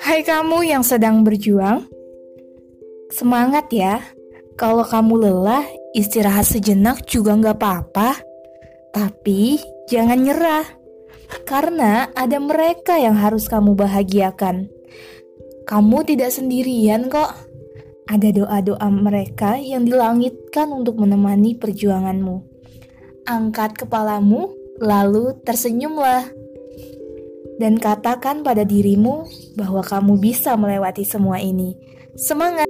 Hai kamu yang sedang berjuang, semangat ya. Kalau kamu lelah, istirahat sejenak juga nggak apa-apa. Tapi jangan nyerah, karena ada mereka yang harus kamu bahagiakan. Kamu tidak sendirian kok. Ada doa-doa mereka yang dilangitkan untuk menemani perjuanganmu. Angkat kepalamu, lalu tersenyumlah dan katakan pada dirimu bahwa kamu bisa melewati semua ini. Semangat!